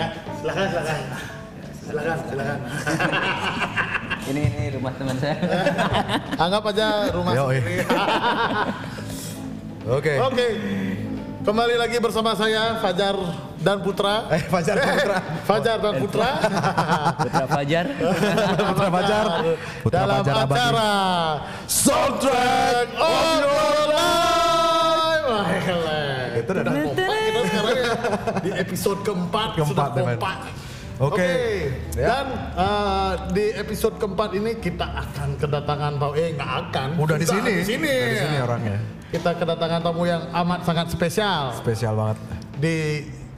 Ya, silakan, silakan. Silakan, silakan. Ini ini rumah teman saya. Anggap aja rumah sendiri. Oke. Oke. Kembali lagi bersama saya Fajar dan Putra. Eh, Fajar dan Putra. Fajar dan Putra. Putra Fajar. Putra Fajar. Putra dalam Fajar acara Soundtrack of Your Life. Itu udah di episode keempat, Keempat, sudah kompak. Oke. Ya. Dan uh, di episode keempat ini kita akan kedatangan tamu eh nggak akan. Udah di Sudah sini. Di sini. Udah di sini orangnya. Kita kedatangan tamu yang amat sangat spesial Spesial banget. di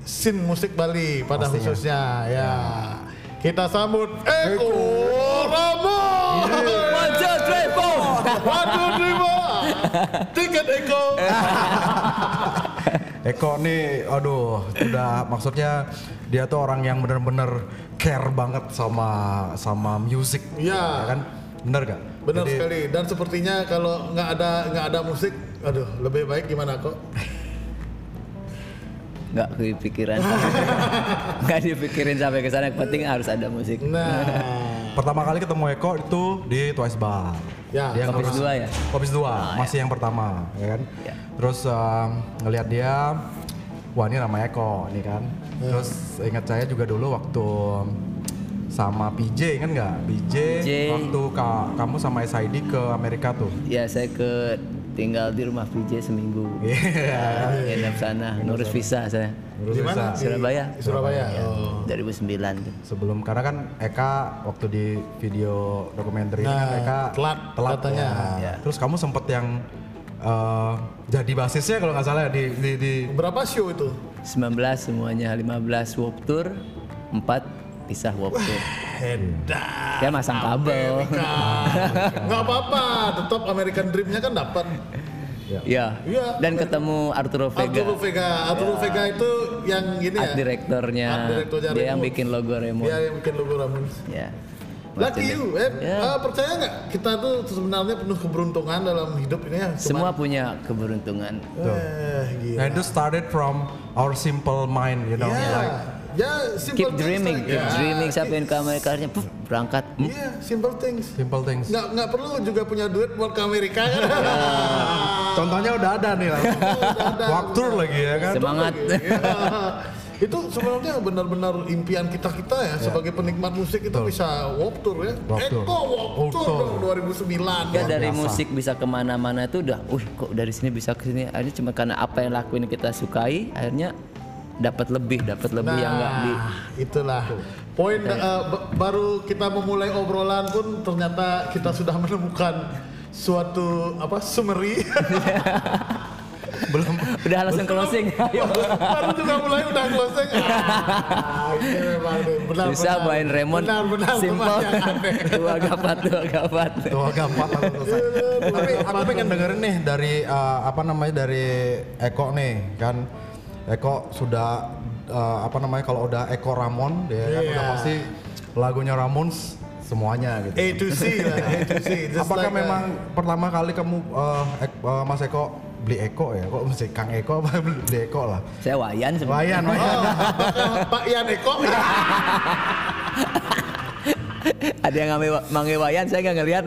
scene musik Bali pada Pastinya. khususnya ya. Kita sambut Eko Ramon. One, two, three, four. Tiket Eko. Eko nih, aduh, udah maksudnya dia tuh orang yang bener-bener care banget sama sama musik, Iya. ya kan? Bener gak? Benar Jadi, sekali. Dan sepertinya kalau nggak ada nggak ada musik, aduh lebih baik gimana kok? Nggak kepikiran. Nggak dipikirin sampai ke sana. Yang penting harus ada musik. Nah, Pertama kali ketemu Eko itu di Twice Bar. Ya, dia Kopis dua ya? Kopis dua, Ah, masih yang pertama, ya kan? Ya. Terus um, ngelihat dia, wah ini namanya Eko, nih kan? Ya. Terus ingat saya juga dulu waktu sama PJ kan nggak? PJ, PJ. waktu ka- kamu sama SID ke Amerika tuh. Ya saya ke tinggal di rumah PJ seminggu. Iya. Nginep sana, ngurus visa saya. Ngurus di mana? visa. Di- Surabaya. Di Surabaya. Ya, Oh. 2009 tuh. Sebelum karena kan Eka waktu di video dokumenter ini kan Nah, Eka telat katanya. ya. Ya. Terus kamu sempet yang eh, jadi basisnya kalau nggak salah ya di di, di Berapa show itu? 19 semuanya 15 warp tour, 4 pisah warp tour. Edan. Ya masang kabel. Nggak apa-apa, tetap American Dream-nya kan dapat. Ya. Iya. Dan ketemu Arturo Vega. Arturo Vega, Arturo Vega itu yang Art ya. Art direktornya Dia yang Ramones. bikin logo Raymond. Dia yang bikin logo Ramones. Ya. Lucky you, itu. eh, Ya. eh, percaya nggak kita tuh sebenarnya penuh keberuntungan dalam hidup ini ya. Cuma- Semua punya keberuntungan. Eh, gila. Nah, itu started from our simple mind, you know, Ya, like ya simple Keep things dreaming, like- keep ya, dreaming sampai ke Amerika akhirnya puff, berangkat. Iya, simple things. simple things. Nggak nggak perlu juga punya duit buat ke Amerika kan. Contohnya udah ada nih. Walk tour lagi ya kan. Semangat. Iya. itu sebenarnya benar-benar impian kita kita ya sebagai penikmat musik itu bisa walk tour ya. Walk tour. Eko walk Walk tour tour. dong 2009. Ya ya. dari biasa. musik bisa ke mana-mana tuh udah, wih kok dari sini bisa ke sini. Akhirnya cuma karena apa yang lakuin kita sukai, akhirnya dapat lebih, dapat lebih yang nggak di. Nah, itulah poin eh, ba- baru kita memulai obrolan pun ternyata kita sudah menemukan suatu apa summary Belum Udah langsung closing. Ayo. baru juga mulai udah closing ah, benar Bisa benar. main Raymond. benar benar Simple. yang. Dua gapat, dua gapat. Langsung selesai. Tapi aku pengen dengerin nih dari eh, apa namanya dari Eko nih kan. Eko sudah eh, apa namanya kalau udah Eko Ramon dia kan Iya. udah pasti lagunya Ramones semuanya gitu. A to C lah A to C Just Apakah like, uh, memang pertama kali kamu eh, Ek- eh, Mas Eko beli Eko ya? Kok mesti Kang Eko apa beli Eko lah? Saya Wayan sebenarnya. Wayan, Oh, Wayan. apakah Pak Ian Eko Ada yang ngambil manggil Wayan, saya nggak ngeliat.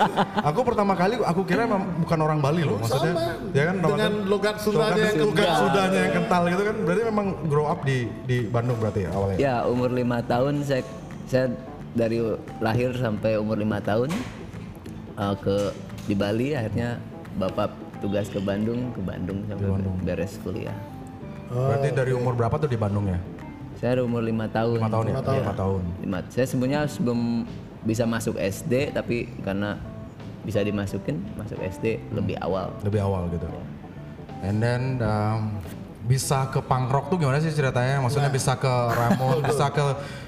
Aku pertama kali aku kira emang bukan orang Bali loh, maksudnya. sama Ya kan dengan logat Sundanya logat, yang logat. Sundanya yang kental gitu kan. Berarti memang grow up di di Bandung berarti ya awalnya. Ya umur lima tahun saya saya dari lahir sampai umur lima tahun uh, ke di Bali akhirnya bapak tugas ke Bandung ke Bandung sampai beres kuliah. Berarti dari umur berapa tuh di Bandung ya? Saya umur lima tahun. Lima tahun ya? Lima tahun. Lima- Saya sebenarnya sebelum bisa masuk SD tapi karena bisa dimasukin masuk SD lebih awal. Lebih awal gitu. And then um, bisa ke punk rock tuh gimana sih ceritanya? Maksudnya bisa ke Ramon, bisa ke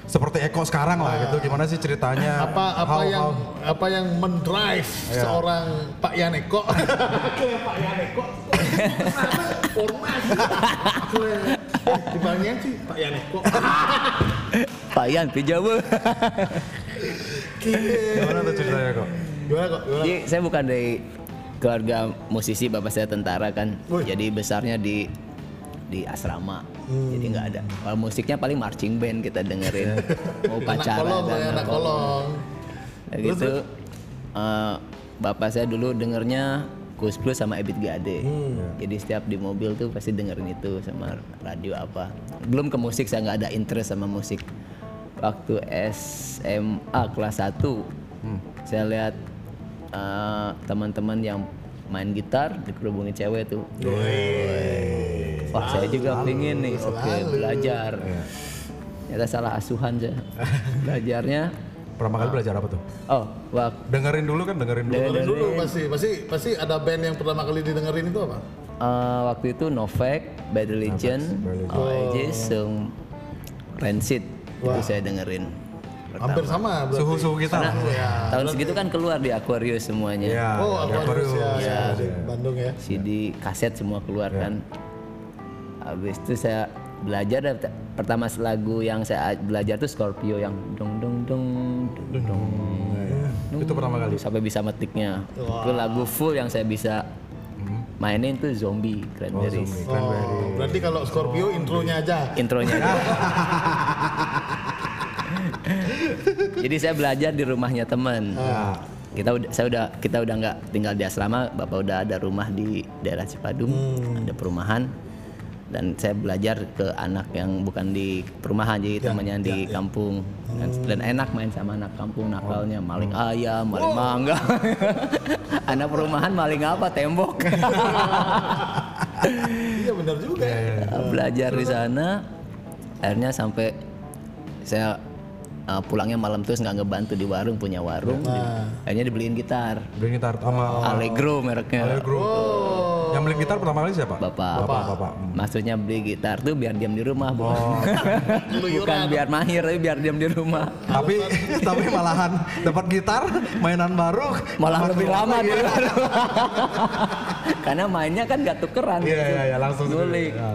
seperti Eko sekarang lah gitu. Gimana sih ceritanya? apa apa How- yang how- apa yang mendrive Iya. seorang Pak Yaneko Pak Yaneko formasi Eh, dibandingin sih Pak Yaneko Pak Yan pijawa. gimana tuh ceritanya kok? gimana kok gimana Jadi saya bukan dari keluarga musisi, bapak saya tentara kan. Wih. Jadi besarnya di di asrama. Jadi nggak ada. Kalau musiknya paling marching band kita dengerin. Mau Anak pacaran kolong, dan ya, anak kolong. Kayak gitu. eh, bapak saya dulu dengernya Kus Plus sama Ebit GAD. Jadi setiap di mobil tuh pasti dengerin itu sama radio apa. Belum ke musik saya nggak ada interest sama musik. Waktu SMA kelas 1 saya lihat eh, teman-teman yang main gitar dikerubungin cewek tuh. Wah saya juga pingin nih, oke belajar. Ternyata salah asuhan saya. Belajarnya, Pertama kali belajar apa tuh? oh waktu Dengerin dulu kan, dengerin dulu. Dengerin dulu pasti, pasti pasti ada band yang pertama kali didengerin itu apa? Eh, waktu itu Novak, Bad Religion, Oasis, Sung, Rancid itu saya dengerin. Hampir sama berarti. Suhu-suhu kita. Karena tahun segitu kan keluar di Aquarius semuanya. Iya, Oh, di Aquarius ya, ya, di Bandung ya. CD, kaset semua keluar kan. Habis itu saya belajar te- pertama lagu yang saya belajar tuh Scorpio yang dong dong dong dong dong. Itu pertama kali. sampai bisa metiknya. Itu lagu full yang saya bisa mainin tuh Zombie Cranberries. Oh, berarti kalau Scorpio intronya aja. intronya aja. Jadi saya belajar di rumahnya teman. Kita udah saya udah kita udah nggak tinggal di asrama, bapak udah ada rumah di daerah Cipadung, ada perumahan. Dan saya belajar ke anak yang bukan di perumahan jadi temannya di kampung dan, dan enak main sama anak kampung nakalnya maling ayam, maling mangga. anak perumahan maling apa? Tembok. Iya benar juga. belajar di sana akhirnya sampai saya uh, pulangnya malam terus nggak ngebantu di warung punya warung akhirnya dibeliin gitar. Beli gitar sama Allegro mereknya. Allegro. Yang beli gitar pertama kali siapa? bapak. Bapak, bapak. maksudnya beli gitar tuh biar diam di rumah bukan bukan biar mahir tapi biar diam di rumah. Tapi tapi malahan dapat gitar, mainan baru, malah lebih rumah lama di luar karena mainnya kan gak tukeran. Iya iya iya langsung ngulik. Ya.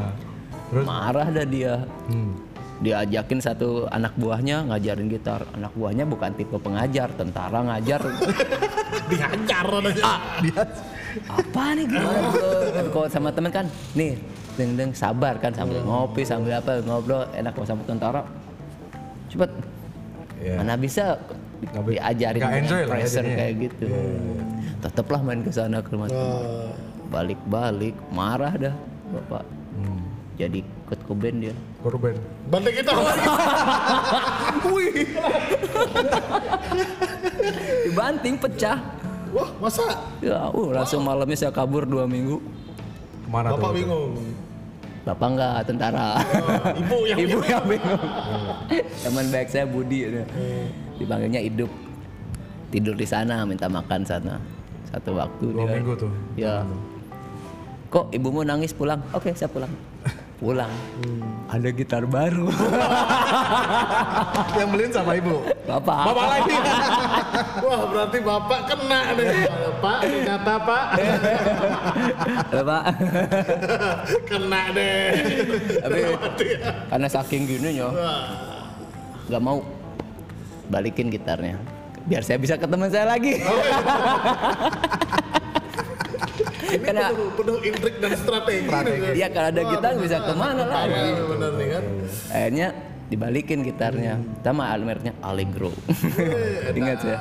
Terus? Marah dah dia. Hmm. Diajakin satu anak buahnya ngajarin gitar. Anak buahnya bukan tipe pengajar tentara ngajar. Dihajar aja. dia apa nih gimana? Bro kalau sama temen kan nih deng deng sabar kan sambil ngopi sambil apa ngobrol enak sama tentara. Cepet. Iya. mana bisa bi- diajarin dengan enjoy lah pressure kayak gitu. Tetaplah main ke sana ke rumah teman Eh, balik balik marah dah bapak. Jadi Kurt Cobain dia korban. Banting kita. dibanting pecah Wah, masa? ya uh, langsung malamnya saya kabur dua minggu Mana Bapak tuh? bingung. bapak enggak tentara Ibu yang ibu yang bingung teman baik saya Budi ya. dipanggilnya hidup tidur di sana minta makan sana satu waktu Dua dia minggu tuh. ya kok ibumu nangis pulang oke saya pulang pulang. Ada gitar baru. Yang beliin sama ibu. bapak. Bapak lagi. Wah, berarti Bapak kena deh. Pak, ternyata Pak. bapak kena deh. tapi karena saking gini ya nggak mau balikin gitarnya. Biar saya bisa ke teman saya lagi Ini Karena- penuh, penuh intrik dan strategi. Iya kalau ada gitar bisa ke mana lagi? Iya, bener nih kan. akhirnya dibalikin gitarnya. Sama merknya Allegro. Ingat ya?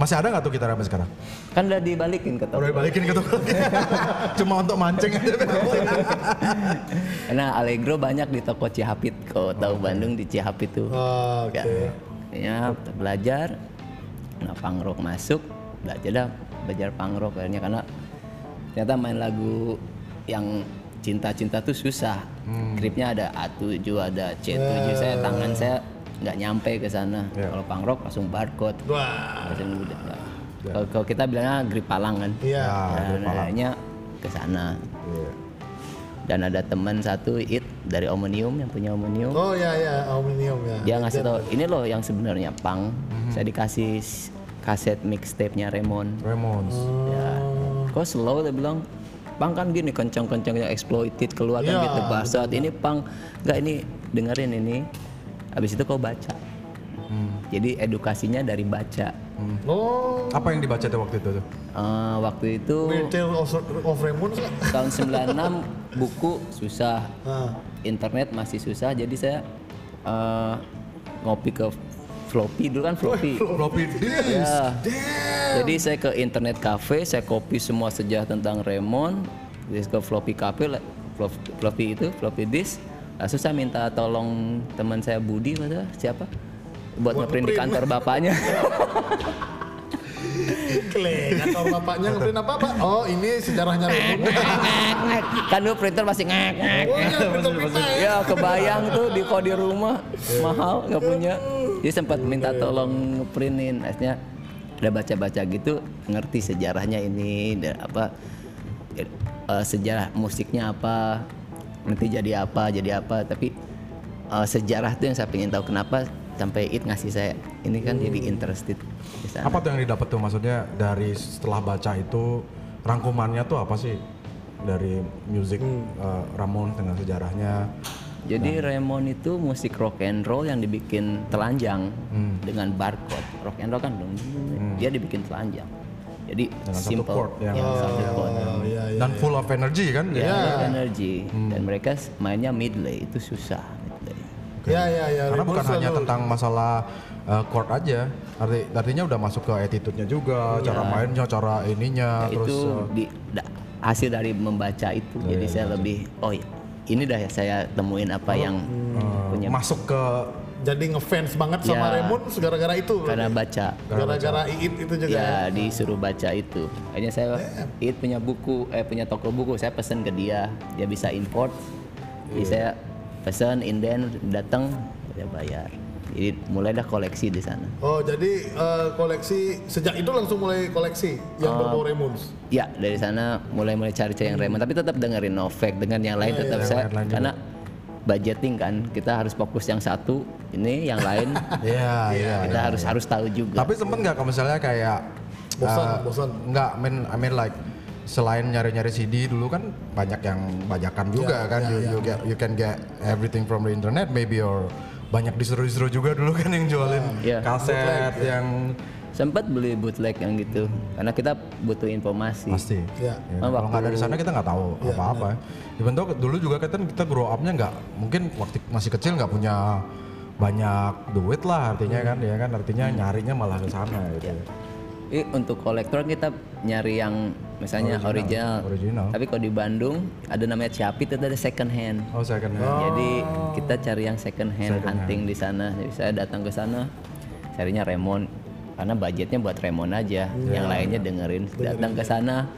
Masih ada nggak tuh gitar sampai sekarang? kan udah dibalikin ke toko. Udah balikin ke toko. Cuma untuk mancing aja. karena Allegro banyak di toko Cihapit kalau tahu Bandung di Cihapit tuh. Oh, Oke. ya, ya belajar. Nah pangrok masuk. Belajar dah. Belajar pangrok akhirnya karena ternyata main lagu yang cinta-cinta tuh susah. Gripnya ada A7 ada C7 saya tangan saya nggak nyampe ke sana. Kalau pangrok langsung barcode. Wah. langsung udah nggak. kalau kita bilangnya grip palang kan. Iya. nah, akhirnya ke sana. Iya. dan ada teman satu it dari Omnium yang punya Omnium. Oh ya ya, aluminium ya. dia ngasih tau ini loh yang sebenarnya pang saya dikasih kaset mixtape-nya Raymond. Ramones. ya kok slow dia bilang pang kan gini kencang-kencang yang exploited keluar kan Iya, gitu saat ini pang nggak ini dengerin ini. Habis itu kau baca. Jadi edukasinya dari baca. Oh, Apa yang dibaca tuh waktu itu tuh? Eh, waktu itu of, of Raymond tahun 96 buku susah, Ah. internet masih susah, jadi saya eh, ngopi ke floppy dulu kan floppy. Floppy disk. Ya. Jadi saya ke internet cafe, saya copy semua sejarah tentang Raymond, terus ke floppy cafe, floppy itu, floppy disk. Langsung saya minta tolong teman saya Budi, siapa? Buat ngeprint di kantor bapaknya. Kle, kantor bapaknya ngeprint apa pak? Oh ini sejarahnya kan dulu printer masih ngek ngek. Oh iya printer ya. Ya kebayang tuh di kok di rumah mahal nggak punya. Jadi sempat minta tolong ngeprintin. Akhirnya udah baca-baca gitu ngerti sejarahnya ini dan apa eh, sejarah musiknya apa nanti jadi apa jadi apa tapi eh, sejarah tuh yang saya pengen tahu kenapa sampai it ngasih saya ini kan jadi interested. Apa tuh yang didapat tuh maksudnya dari setelah baca itu rangkumannya tuh apa sih dari musik eh, Ramon dengan sejarahnya? Jadi Raymond itu musik rock and roll yang dibikin telanjang dengan barcode. Rock and roll kan dong, dia dibikin telanjang. Jadi Dengan satu simple, chord yang- ya, satu chord. Oh iya iya. Dan full of energy kan? Ya, Jadi ada energy. Dan mereka mainnya midley itu susah. Midley. Ya ya ya. Karena bukan hanya tentang masalah uh, chord aja, arti artinya udah masuk ke attitude-nya juga, cara mainnya, cara ininya, Ya, terus itu uh, di, da- hasil dari membaca itu. Jadi saya lebih oh ya, ini dah ya saya temuin apa yang uh, punya masuk ke Jadi ngefans banget sama Ya. Raymond gara-gara itu. karena baca. Gara-gara Iit itu juga. Ya disuruh baca itu. Akhirnya saya It punya buku, eh punya toko buku. Saya pesen ke dia, dia bisa import. Jadi saya pesen, inden, datang, dia bayar. Jadi mulai dah koleksi di sana. Oh jadi eh, koleksi sejak itu langsung mulai koleksi yang berbau Raymonds. Ya dari sana mulai mulai cari-cari yang Raymond, tapi tetap dengerin Novek dengan yang lain tetap saya lain-lain juga. karena budgeting kan kita harus fokus yang satu ini yang lain ya ya. kita harus harus tahu juga. Tapi sempet nggak kalau misalnya kayak Bosan, uh, bosan. Nggak, I mean, I mean like selain nyari-nyari CD dulu kan banyak yang bajakan juga kan, you, you get you can get everything from the internet maybe or banyak disuruh-disuruh juga dulu kan yang jualin Iya. kaset yang Sempat beli bootleg yang gitu karena kita butuh informasi. pasti. Ya. Ya, Oh, kalau nggak dari sana kita nggak tahu apa-apa. Even though dulu juga kita kita grow up-nya nggak mungkin waktu masih kecil nggak punya banyak duit lah artinya kan ya kan artinya nyarinya malah ke sana gitu. Ini untuk kolektor kita nyari yang misalnya original. original. Tapi kalau di Bandung ada namanya Ciapit itu ada second hand. Oh second hand. Jadi kita cari yang second hand hunting di sana. Jadi saya datang ke sana carinya Remon karena budgetnya buat Remon aja. Yang lainnya dengerin. Datang ke sana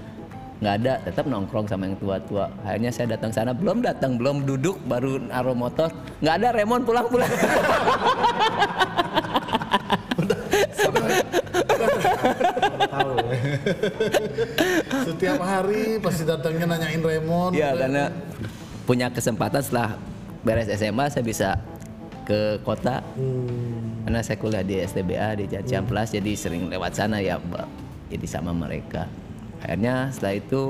nggak ada, tetap nongkrong sama yang tua-tua. Akhirnya saya datang sana belum datang, belum duduk, baru naruh motor. Nggak ada Remon pulang-pulang. Setiap hari pasti datangnya nanyain Raymond. Iya karena punya kesempatan setelah beres SMA saya bisa ke kota. Karena saya kuliah di STBA di Ciamplas jadi sering lewat sana ya jadi sama mereka. Akhirnya setelah itu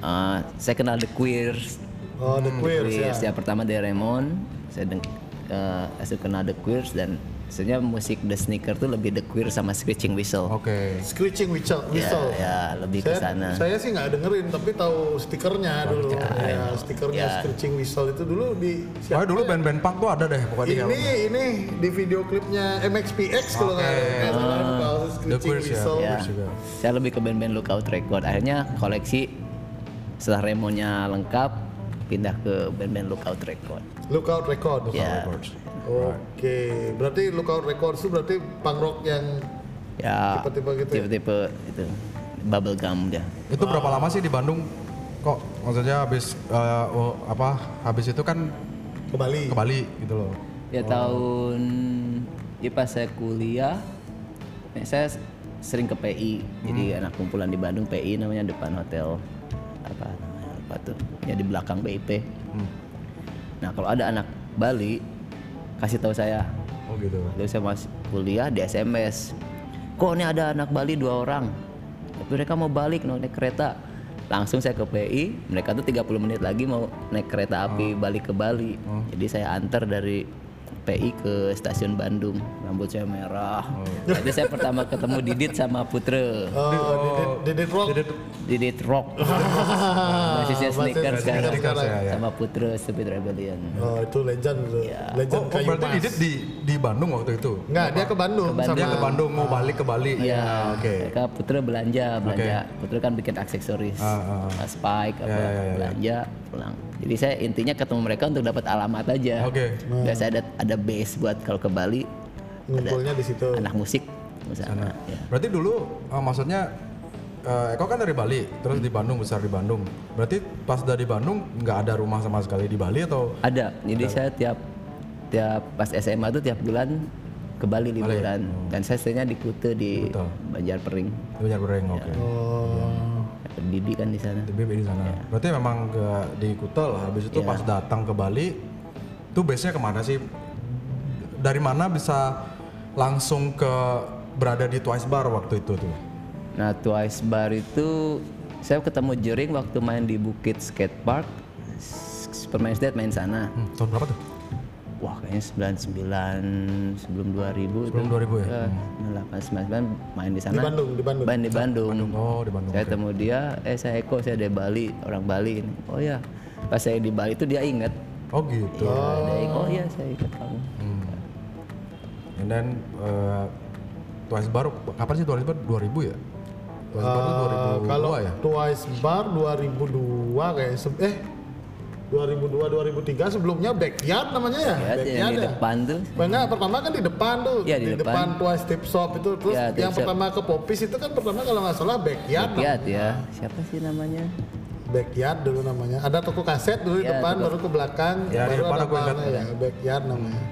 eh, saya kenal The Queers Oh the queers ya. Queers ya. pertama dari Raymond saya deng eh, saya kenal The Queers dan sebenarnya musik The Sneaker tuh lebih The Queers sama Screeching Whistle Oke. Screeching whistle. ya, whistle. ya lebih ke sana saya sih nggak dengerin tapi tahu stikernya dulu. Ya, stikernya Ya. Screeching Whistle itu dulu di Wah dulu band-band punk tuh ada deh pokoknya. ini ini di video klipnya MXPX kalau nggak nggak salah kalau The Screeching Queers ya. Whistle. Ya, juga. saya lebih ke band-band Lookout Record. Akhirnya koleksi setelah remonya lengkap, pindah ke band-band Lookout Record. Lookout Record. Ya, Oke, berarti Lookout Records itu berarti punk rock yang ya Tipe-tipe gitu ya? tipe-tipe itu bubble gum dia. Itu berapa lama sih di Bandung? Kok maksudnya habis oh, apa? Habis itu kan ke Bali. ke Bali gitu loh. Ya tahun ya pas saya kuliah, eh, saya sering ke PI. Jadi anak kumpulan di Bandung PI namanya depan hotel apa namanya apa tuh? Ya di belakang BIP. Nah kalau ada anak Bali kasih tahu saya Oh gitu. Lalu saya masih kuliah di SMS. Kok ini ada anak Bali dua orang. Tapi mereka mau balik mau naik kereta. Langsung saya ke PI, mereka tuh 30 menit lagi mau naik kereta api balik ke Bali. Jadi saya antar dari PI ke stasiun Bandung. Rambut saya merah. Nah, itu saya pertama ketemu Didit sama Putre. Oh, Didit, Didit Rock. Didit Rock. Basisnya sneakers kan. Sneakers, ya, ya. Sama Putre Stupid Rebellion. Oh, itu legend tuh. Legend Oh, oh, kayu berarti mas. Didit di di Bandung waktu itu. Enggak, dia ke Bandung, Ke Bandung. Dia ke Bandung mau balik ke Bali. Iya, Oke. mereka Putra belanja, belanja. Putra kan bikin aksesoris, Ah, uh, spike apa, Ya, ya, ya, ya. belanja, pulang. Jadi saya intinya ketemu mereka untuk dapat alamat aja. Oke. Biasa ada ada base buat kalau ke Bali Ngumpulnya di situ. anak musik misalnya. Ya. Berarti dulu eh, maksudnya eh, Eko kan dari Bali, terus di Bandung besar di Bandung. Berarti pas dari Bandung nggak ada rumah sama sekali di Bali atau Ada. Jadi saya tiap tiap pas SMA tuh tiap bulan ke Bali liburan. Dan saya stay-nya di Kute di Kuta. Banjarpering. di Banjarbareng? Oke. Oh. Didi kan di sana. Di BB di sana. Berarti memang ke, di Kuta lah. Habis itu pas datang ke Bali, tuh base-nya ke mana sih? Dari mana bisa langsung ke berada di Twice Bar waktu itu tuh? Nah Twice Bar itu saya ketemu Jering waktu main di Bukit Skate Park. Superman State main sana. Hmm, tahun berapa tuh? Wah kayaknya 99 sebelum 2000 Sebelum 2000 ya? ya? 899 main di sana. Di Bandung, di Bandung. Main di Bandung. Oh di Bandung. Saya ketemu dia, eh saya Eko, saya dari Bali, orang Bali ini. Oh ya, pas saya di Bali itu dia inget. Oh gitu. Ya, dia inget, oh iya saya ikut kamu. And then eh, Twice Bar kapan sih Twice Bar 2000 ya? Twice Bar tuh 2002 Kalau ya? Twice Bar 2002 kayak se- eh 2002 2003 sebelumnya Backyard namanya ya? Ya, yang di ya? depan tuh. Enggak, pertama kan di depan tuh. Iya, di depan. depan. Twice Tip Shop itu terus Tip yang Shop. pertama ke Popis itu kan pertama kalau nggak salah Backyard. Lihat ya, siapa sih namanya? Backyard dulu namanya. Ada toko kaset dulu di Iya, depan toko- baru ke belakang Ya, di baru depan ada aku ingat. ya, Backyard namanya.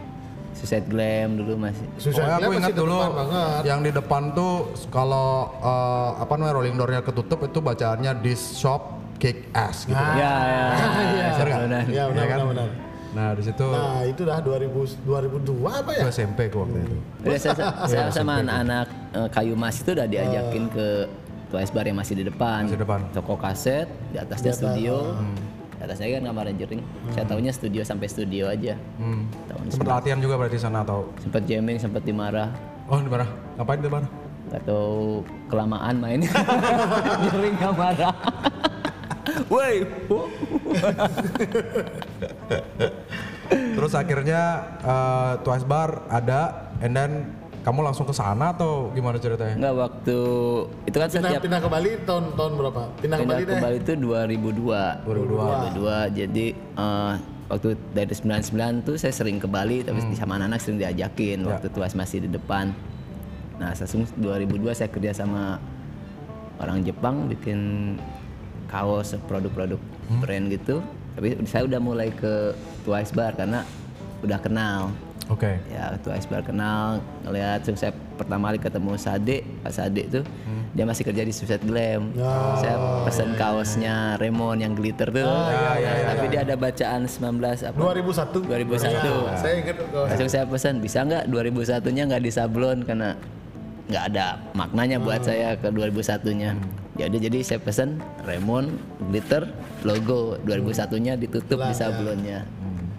Suicide Glam dulu masih. Susah Pokoknya aku Glam ingat masih di dulu banget. yang di depan tuh kalau eh, apa namanya rolling door-nya ketutup itu bacaannya this shop kick ass gitu. Nah, Ya, ya. Iya. Benar. Iya, benar, Ya kan? benar, benar. Nah di situ Nah, itu dah 2000 2002 apa ya? SMP ke waktu itu. Udah saya, saya sama anak-anak eh, kayu mas itu udah diajakin ke Twice Bar yang masih di depan. Masih depan. Toko kaset, di atasnya studio. Di atasnya kan kamar Jering. Saya tahunya studio sampai studio aja. Hmm. Tahun Sempat latihan juga berarti sana atau? sempat jamming, sempat dimarah. Oh di mana? Ngapain di mana? atau kelamaan main Jering nggak marah. Woi, Terus akhirnya eh, Twice Bar ada, and then kamu langsung ke sana atau gimana ceritanya? nggak waktu itu kan Pindah, setiap pindah ke Bali tahun tahun berapa? Pindah, ke pindah Bali ke deh. Bali itu 2002. 2002. Jadi eh, waktu dari 99 tuh saya sering ke Bali tapi sama anak-anak sering diajakin waktu tuas masih di depan. Nah, langsung 2002 saya kerja sama orang Jepang bikin kaos produk-produk brand gitu. Tapi saya udah mulai ke Twice Bar karena udah kenal. Oke. Ya, Twice Bar kenal, ngeliat saya pertama kali ketemu Sade, Pak Sade tuh dia masih kerja di Suicide Glam. Saya pesan kaosnya Remon yang glitter tuh. Nah, tapi dia ada bacaan 19 apa? 2001. 2001. Saya ingat. Langsung saya pesan, bisa nggak 2001-nya nggak disablon karena nggak ada maknanya buat saya ke 2001-nya. Jadi jadi saya pesan Remon glitter logo 2001-nya ditutup di sablonnya.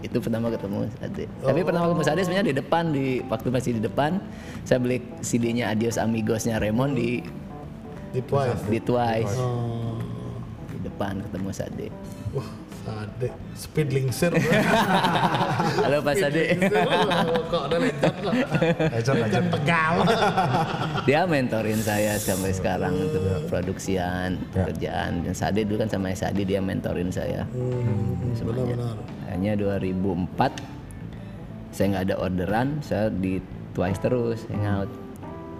Itu pertama ketemu Sade. Tapi pertama ketemu Sade sebenarnya di depan di waktu masih di depan saya beli CD-nya Adios Amigos-nya Remon di Di Twice. di Twice. Oh. Di depan ketemu Sade. Wah, Sade. Speed Linkser. Halo Pak Sade. Kok ada legend lah. Legend, legend. Tegal. dia mentorin saya sampai sekarang untuk produksian pekerjaan dan Sade dulu kan sama Sade dia mentorin saya semuanya Benar-benar. akhirnya 2004 saya nggak ada orderan saya di Twice terus hangout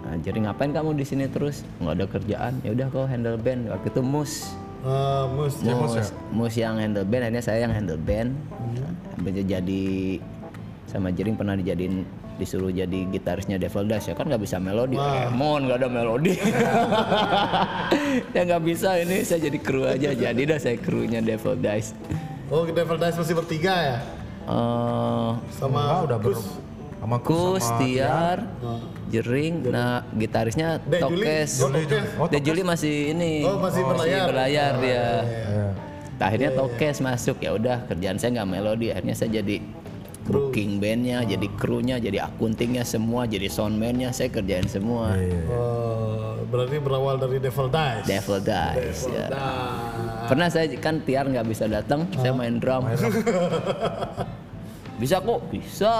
nah, jadi ngapain kamu di sini terus nggak ada kerjaan ya udah kau handle band waktu itu mus Eh, mus. mus, mus yang handle band akhirnya saya yang handle band. Sampai jadi sama Jering pernah dijadiin disuruh jadi gitarisnya Devil Dash ya kan nggak bisa melodi. Emon nggak ada melodi. Ya nggak bisa ini saya jadi kru aja. Jadi dah saya krunya Devil Dash Oh, Devil Dice masih bertiga ya? Eh, Sama udah ber Kus. sama Kus, Tiar, Jering, nah gitarisnya Juli. Tokes. Oh, Tokes. Oh, Dek Juli masih ini. Oh, masih berlayar. berlayar dia. Iya. Nah, akhirnya Tokes masuk ya udah kerjaan saya nggak melodi akhirnya saya jadi booking bandnya jadi krunya jadi akuntingnya semua jadi soundman-nya saya kerjain semua Oh, berarti berawal dari Devil Dice. Devil Dice ya. Nah, pernah saya kan Tiar nggak bisa datang saya main drum bisa kok? Bisa.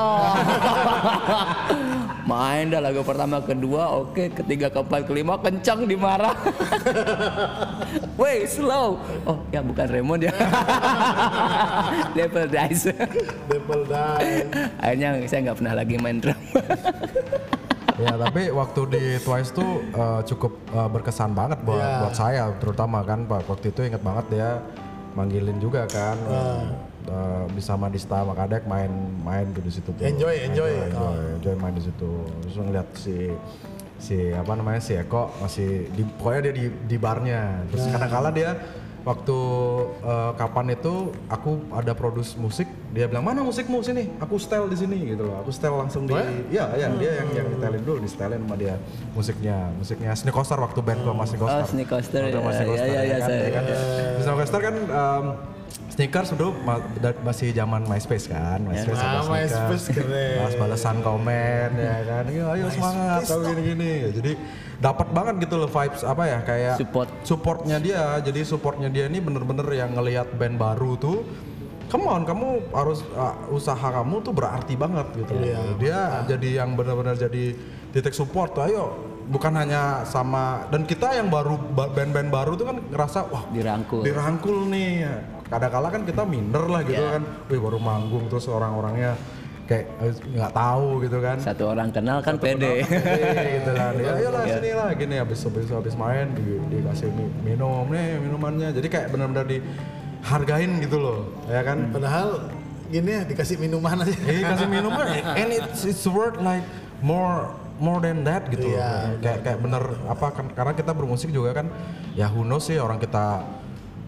Main dah lagu pertama kedua oke ketiga keempat kelima kencang dimarah. Wait slow. Oh ya bukan Raymond ya. Devil Dice Devil Dice. akhirnya saya nggak pernah lagi main drum ya tapi waktu di Twice tuh eh, cukup eh, berkesan banget buat Iya. buat saya terutama kan Pak. Waktu itu inget banget dia manggilin juga kan. Ah. Eh, bisa sama Dista sama Kadek main main tuh di situ tuh. Enjoy, enjoy. enjoy, enjoy main di situ. Terus ngeliat si si apa namanya si Eko masih di pokoknya dia di di barnya. Terus Nah. kadang-kala dia waktu eh, kapan itu aku ada produce musik dia bilang mana musikmu sini? Aku setel di sini gitu loh. Aku setel langsung di ya ya dia yang yang setelin dulu di setelin sama dia musiknya. Musiknya Sneak Coaster waktu band gua masih oh Coaster Sneak Coaster ya masih ya Coaster, ya, ya, kan, saya ya kan? Di Sneak Coaster kan em, Sneakers dulu masih zaman MySpace kan, MySpace ada Ah, Sneakers. MySpace keren. Balas balasan komen ya kan, ayo, ayo semangat, tahu gini-gini. Jadi dapat banget gitu loh vibes apa ya kayak Support. supportnya dia. Jadi supportnya dia ini bener-bener yang ngelihat band baru tuh. Come on, kamu harus uh, usaha kamu tuh berarti banget gitu. loh. Iya. Dia jadi yang benar-benar jadi titik support. Ayo, bukan hanya sama dan kita yang baru ba- band-band baru tuh kan ngerasa wah dirangkul dirangkul nih kadang-kala kan kita minder lah gitu Iya. kan. Wih baru manggung terus orang-orangnya kayak eh, nggak tahu gitu kan. Satu orang kenal kan pede. Pede gitu kan. Ya ayolah sini lah gini habis habis habis main di, dikasih mi- minum nih minumannya. Jadi kayak benar-benar dihargain gitu loh ya kan. Padahal gini ya dikasih minuman aja. Iya kasih minuman. And it's, it's worth like more more than that gitu loh. Iya, kayak kayak bener apa kan karena kita bermusik juga kan ya who knows sih orang kita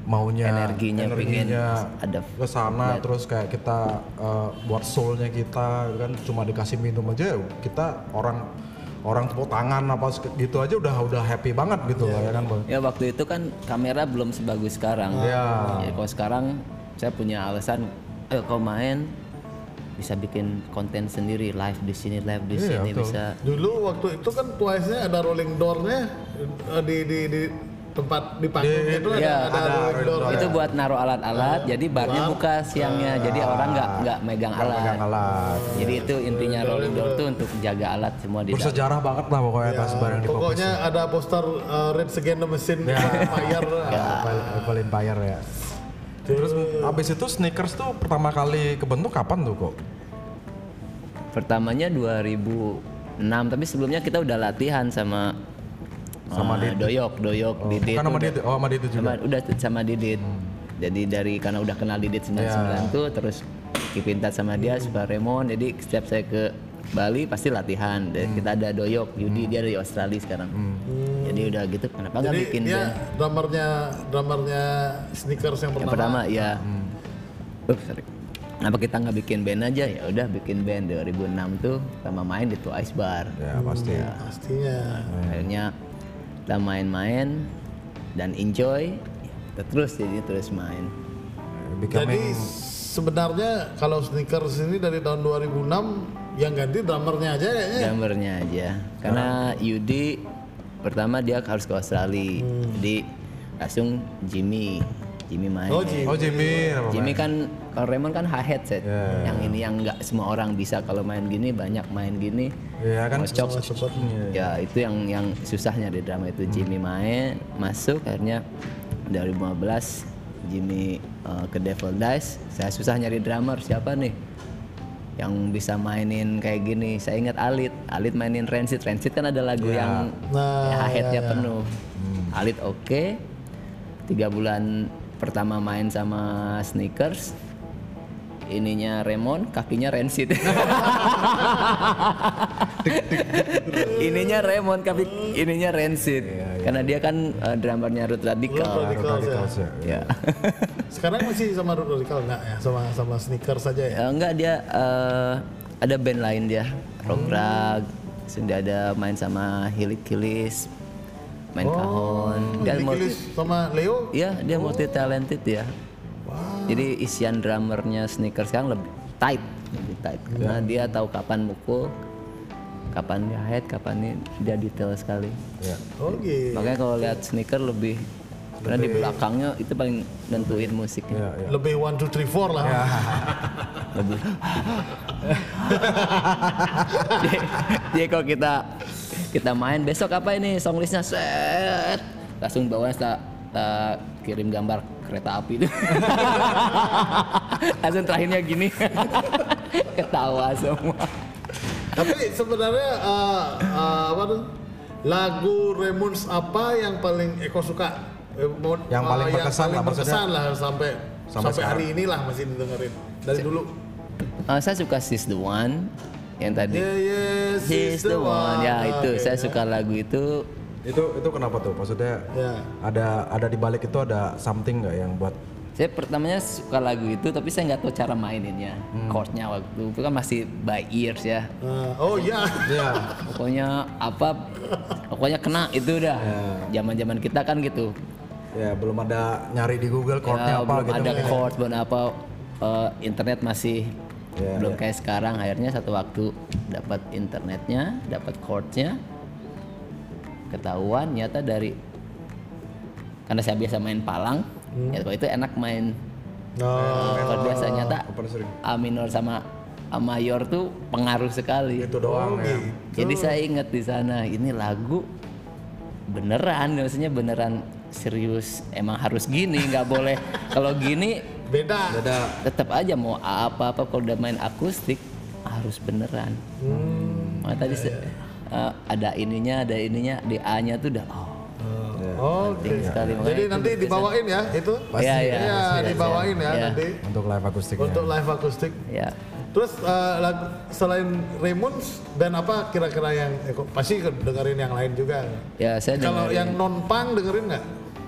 maunya Energinya pengen ada ke sana terus kayak kita eh, buat soulnya kita kan cuma dikasih minum aja kita orang orang tepuk tangan apa gitu aja udah udah happy banget gitu loh ya kan Bang? Ya waktu itu kan kamera belum sebagus sekarang. Iya. Ya, kalau sekarang saya punya alasan, eh kau main bisa bikin konten sendiri live di sini live di Iya, sini betul. bisa. Dulu waktu itu kan Twice-nya ada rolling door-nya eh, di di di tempat di panggung Di- itu iya, ada, ada, ada door. door. Itu buat naruh alat-alat, jadi barnya buka siangnya, jadi orang nggak nggak megang alat. Pegang alat Jadi itu intinya rolling door tuh untuk jaga alat semua di dalam. bersejarah banget lah pokoknya tas barang di Pokoknya ada poster uh, Red Against the Machine Fire. Apple Empire ya. Terus abis itu sneakers tuh pertama kali kebentuk kapan tuh kok? Pertamanya 2006, tapi sebelumnya kita udah latihan sama Sama eh, Doyok, Doyok, Didit. Kan sama dia, oh sama dia itu juga. sama udah sama Didit. Jadi dari karena udah kenal Didit 99 tuh terus keep in touch sama dia Super Raymond. Jadi setiap saya ke Bali pasti latihan. Dan kita ada Doyok, Yudi dia dari Australia sekarang. Jadi udah gitu kenapa nggak bikin dia band? drummernya drummernya sneakers yang Yang pertama. pertama ya. Ups, sorry. Kenapa kita nggak bikin band aja? Ya udah bikin band 2006 tuh sama main di Twice Bar. Ya pasti. Pastinya. akhirnya kita main-main dan enjoy. Kita terus jadi terus main. Jadi Becoming sebenarnya kalau sneakers ini dari tahun 2006 yang ganti drummernya aja kayaknya. gambarnya aja. Karena Yudi pertama dia harus ke Australia. Jadi langsung Jimmy. Jimmy main. Oh, Jimmy. Oh Jimmy, Jimmy kan kalau Raymond kan high headset Ya. yang ini yang nggak semua orang bisa kalau main gini banyak main gini Iya kan cepet ya itu yang yang susahnya di drama itu. Jimmy main masuk akhirnya 2015 Jimmy uh, ke Devil Dice. Saya susah nyari drummer siapa nih yang bisa mainin kayak gini? Saya ingat Alit. Alit mainin Rancid. Rancid kan ada lagu yang Nah, ya, headnya ya, ya. penuh. Alit oke. Tiga bulan pertama main sama Sneakers ininya Raymond kakinya Rancid ininya Raymond tapi ininya Rancid karena dia kan uh, drummernya Ruth Radical Radicals ya. Radicals ya. ya Sekarang masih sama Root Radical enggak ya? Sama sama sneakers saja ya. Eh, enggak dia eh, ada band lain dia rock rag sudah ada main sama Hilik Kilis main kahon dan Billy multi sama Leo. Iya, dia multi talented ya. Jadi isian drummernya sneakers sekarang lebih tight lebih tight. Karena dia tahu kapan mukul kapan dia head kapan ini dia detail sekali. Ya. Oh gitu. makanya kalau lihat sneaker lebih karena di belakangnya itu paling nentuin musiknya. Ya, ya. Lebih one two three four lah. lebih. Jadi, jadi kalau kita kita main besok apa ini? Song listnya set. Langsung bawa kita, kita kirim gambar kereta api itu langsung terakhirnya gini ketawa semua Tapi sebenarnya eh, eh, apa tuh? Lagu Ramones apa yang paling Eko suka? Eh, Yang paling berkesan paling lah, maksudnya. berkesan lah sampai Sampai sampai, hari inilah masih didengerin dari dulu. Eh, saya suka Sis the One yang tadi Yeah, yes, She's the one ya itu Oke, saya ya. suka lagu itu Itu itu kenapa tuh? Maksudnya Ya. ada ada di balik itu ada something nggak yang buat saya pertamanya suka lagu itu tapi saya nggak tahu cara maininnya Hmm. chordnya waktu itu kan masih by ears ya Ah, oh iya. ya pokoknya apa pokoknya kena itu udah zaman zaman kita kan gitu ya belum ada nyari di Google chordnya Ya, apa belum gitu. ada chord belum apa eh, internet masih Ya, belum kayak sekarang akhirnya satu waktu dapat internetnya dapat chordnya ketahuan nyata dari karena saya biasa main palang ya kalau itu enak main. Oh, chord biasa nyata? A minor sama A mayor tuh pengaruh sekali. Itu doang ya. jadi saya ingat di sana ini lagu beneran maksudnya beneran serius emang harus gini nggak boleh. Kalau gini beda. Ada tetap aja mau apa apa kalau udah main akustik harus beneran. Hmm, Makanya tadi se- eh, ada ininya ada ininya di A nya tuh udah oh Oh, Oke. penting sekali Makanya Jadi itu nanti dibawain ya itu. Iya, iya. Iya, Pasti. dibawain ya Iya. nanti untuk live akustiknya. untuk live akustik. ya Terus eh, lagu selain Ramones band apa kira-kira yang Eko pasti dengerin yang lain juga. ya saya Kalau dengerin yang non punk dengerin nggak?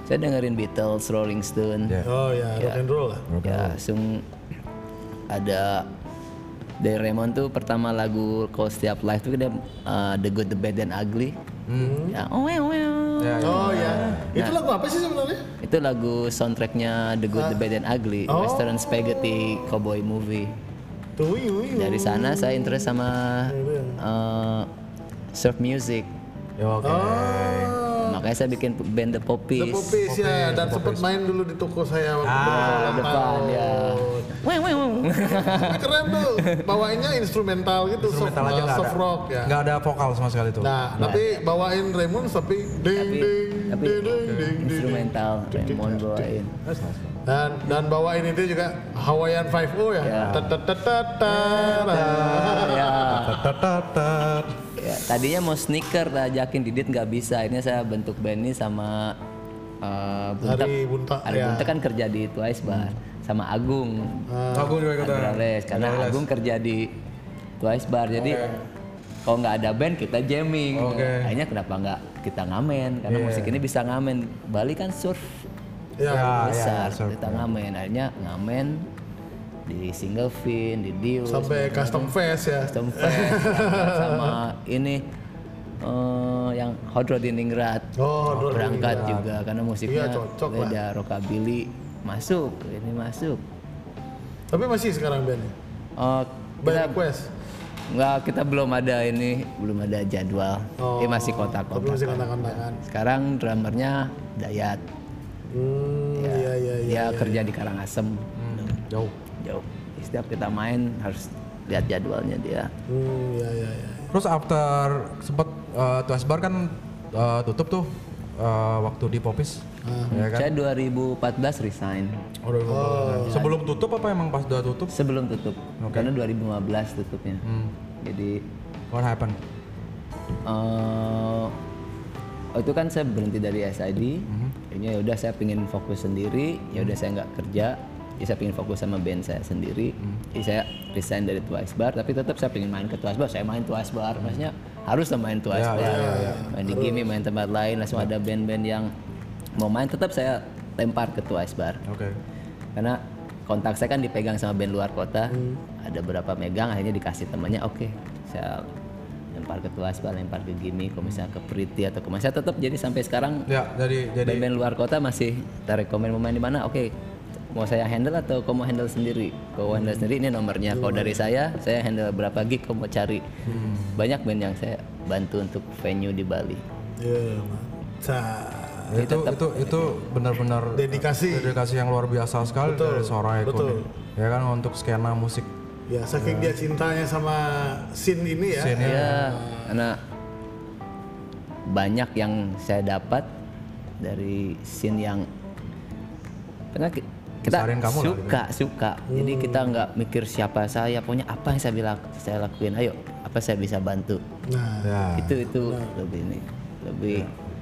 saya dengerin Beatles Rolling Stone Ya. Oh ya, rock and roll lah. ya langsung ada dari Raymond tuh pertama lagu kalau setiap live tuh dia uh, The Good, The Bad, and Ugly ya oh, well, well. Ya, ya. Oh ya, itu lagu apa sih sebenarnya? itu lagu soundtracknya The Good, The Bad, and Ugly Oh. Western Spaghetti Cowboy Movie dari sana saya interest sama uh, surf music Ya, oke. Oh, makanya saya bikin band The The Poppies Poppies ya, dan sempat main dulu di toko saya waktu Ah, depan ya Weng, weng, weng. Keren tuh, bawainnya instrumental gitu, Instrumental soft, aja uh, nggak soft ada. rock ya. Nggak ada vokal sama sekali tuh. Nah, tapi bawain Raymond tapi ding ding tapi ding ding ding ding. instrumental Raymond bawain. Dan dan bawain itu juga Hawaiian 5 ya. Ya. Tatatatatara. ya Tatatatat. Ya, tadinya mau sneaker ajakin Didit nggak bisa. Ini saya bentuk band ini sama uh, Buntek. Hari Bunta Ari ya. Kan kerja di Twice Bar sama Agung. Aku juga ikutan. Karena Agung kerja di Twice Bar. Jadi kalau nggak ada band kita jamming. Oke. Akhirnya kenapa nggak kita ngamen? Karena musik ini bisa ngamen. Bali kan surf Ya. Ya, besar. ya, surf. kita ngamen. Akhirnya ngamen di Single Fin, di Dius, Sampai custom fest ya. Custom Fest sama ini eh, yang Hot Rod di Ningrat Oh, Hot berangkat Ningrat. juga karena musiknya Iya, cocok lah. beda rockabilly masuk ini masuk Tapi masih sekarang bandnya. Eh, By kita request. nggak kita belum ada ini belum ada jadwal Oh, ini masih Tapi kontak-kontak masih kontak-kontakan. sekarang drummernya Dayat Hmm, iya iya iya. dia kerja di Karangasem Hmm, jauh. Jauh setiap kita main harus lihat jadwalnya dia Hmm, iya iya iya. Terus after sempet uh, Twice Bar kan uh, tutup tuh uh, waktu di Popis. Ya kan? saya 2014 resign Oh, udah lupa. Sebelum tutup apa emang pas udah tutup? Sebelum tutup. Karena 2015 tutupnya. Hmm. Jadi What happened? eh oh itu kan saya berhenti dari SID. Akhirnya ya udah saya pingin fokus sendiri. Ya udah saya nggak kerja. Ya saya pingin fokus sama band saya sendiri. Jadi saya resign dari Twice Bar. Tapi tetap saya pingin main ke Twice Bar. Saya main Twice Bar. Maksudnya harus lah main Twice Ya, Bar. ya, ya, Main di Gimme, main tempat lain. Langsung ada band-band yang mau main. Tetap saya lempar ke Twice Bar. Oke. karena kontak saya kan dipegang sama band luar kota ada berapa megang akhirnya dikasih temannya oke saya lempar ke Tuaspa lempar ke Gimi kalau misalnya ke Priti atau ke saya tetap jadi sampai sekarang Ya, jadi jadi band-band luar kota masih tarik komen mau main di mana oke mau saya handle atau kau mau handle sendiri kau handle sendiri ini nomornya kalau dari saya saya handle berapa gig kau mau cari banyak band yang saya bantu untuk venue di Bali Ya, mantap. itu itu itu benar-benar Dedikasi. dedikasi yang luar biasa sekali dari seorang Eko betul. nih. ya kan untuk skena musik Ya, saking dia cintanya sama scene ini ya. scene ya karena banyak yang saya dapat dari scene yang karena kita kamu lah gitu. suka. Suka jadi kita nggak mikir siapa saya pokoknya apa yang saya bilang saya lakuin. Ayo apa saya bisa bantu? Nah, ya itu itu lebih ini lebih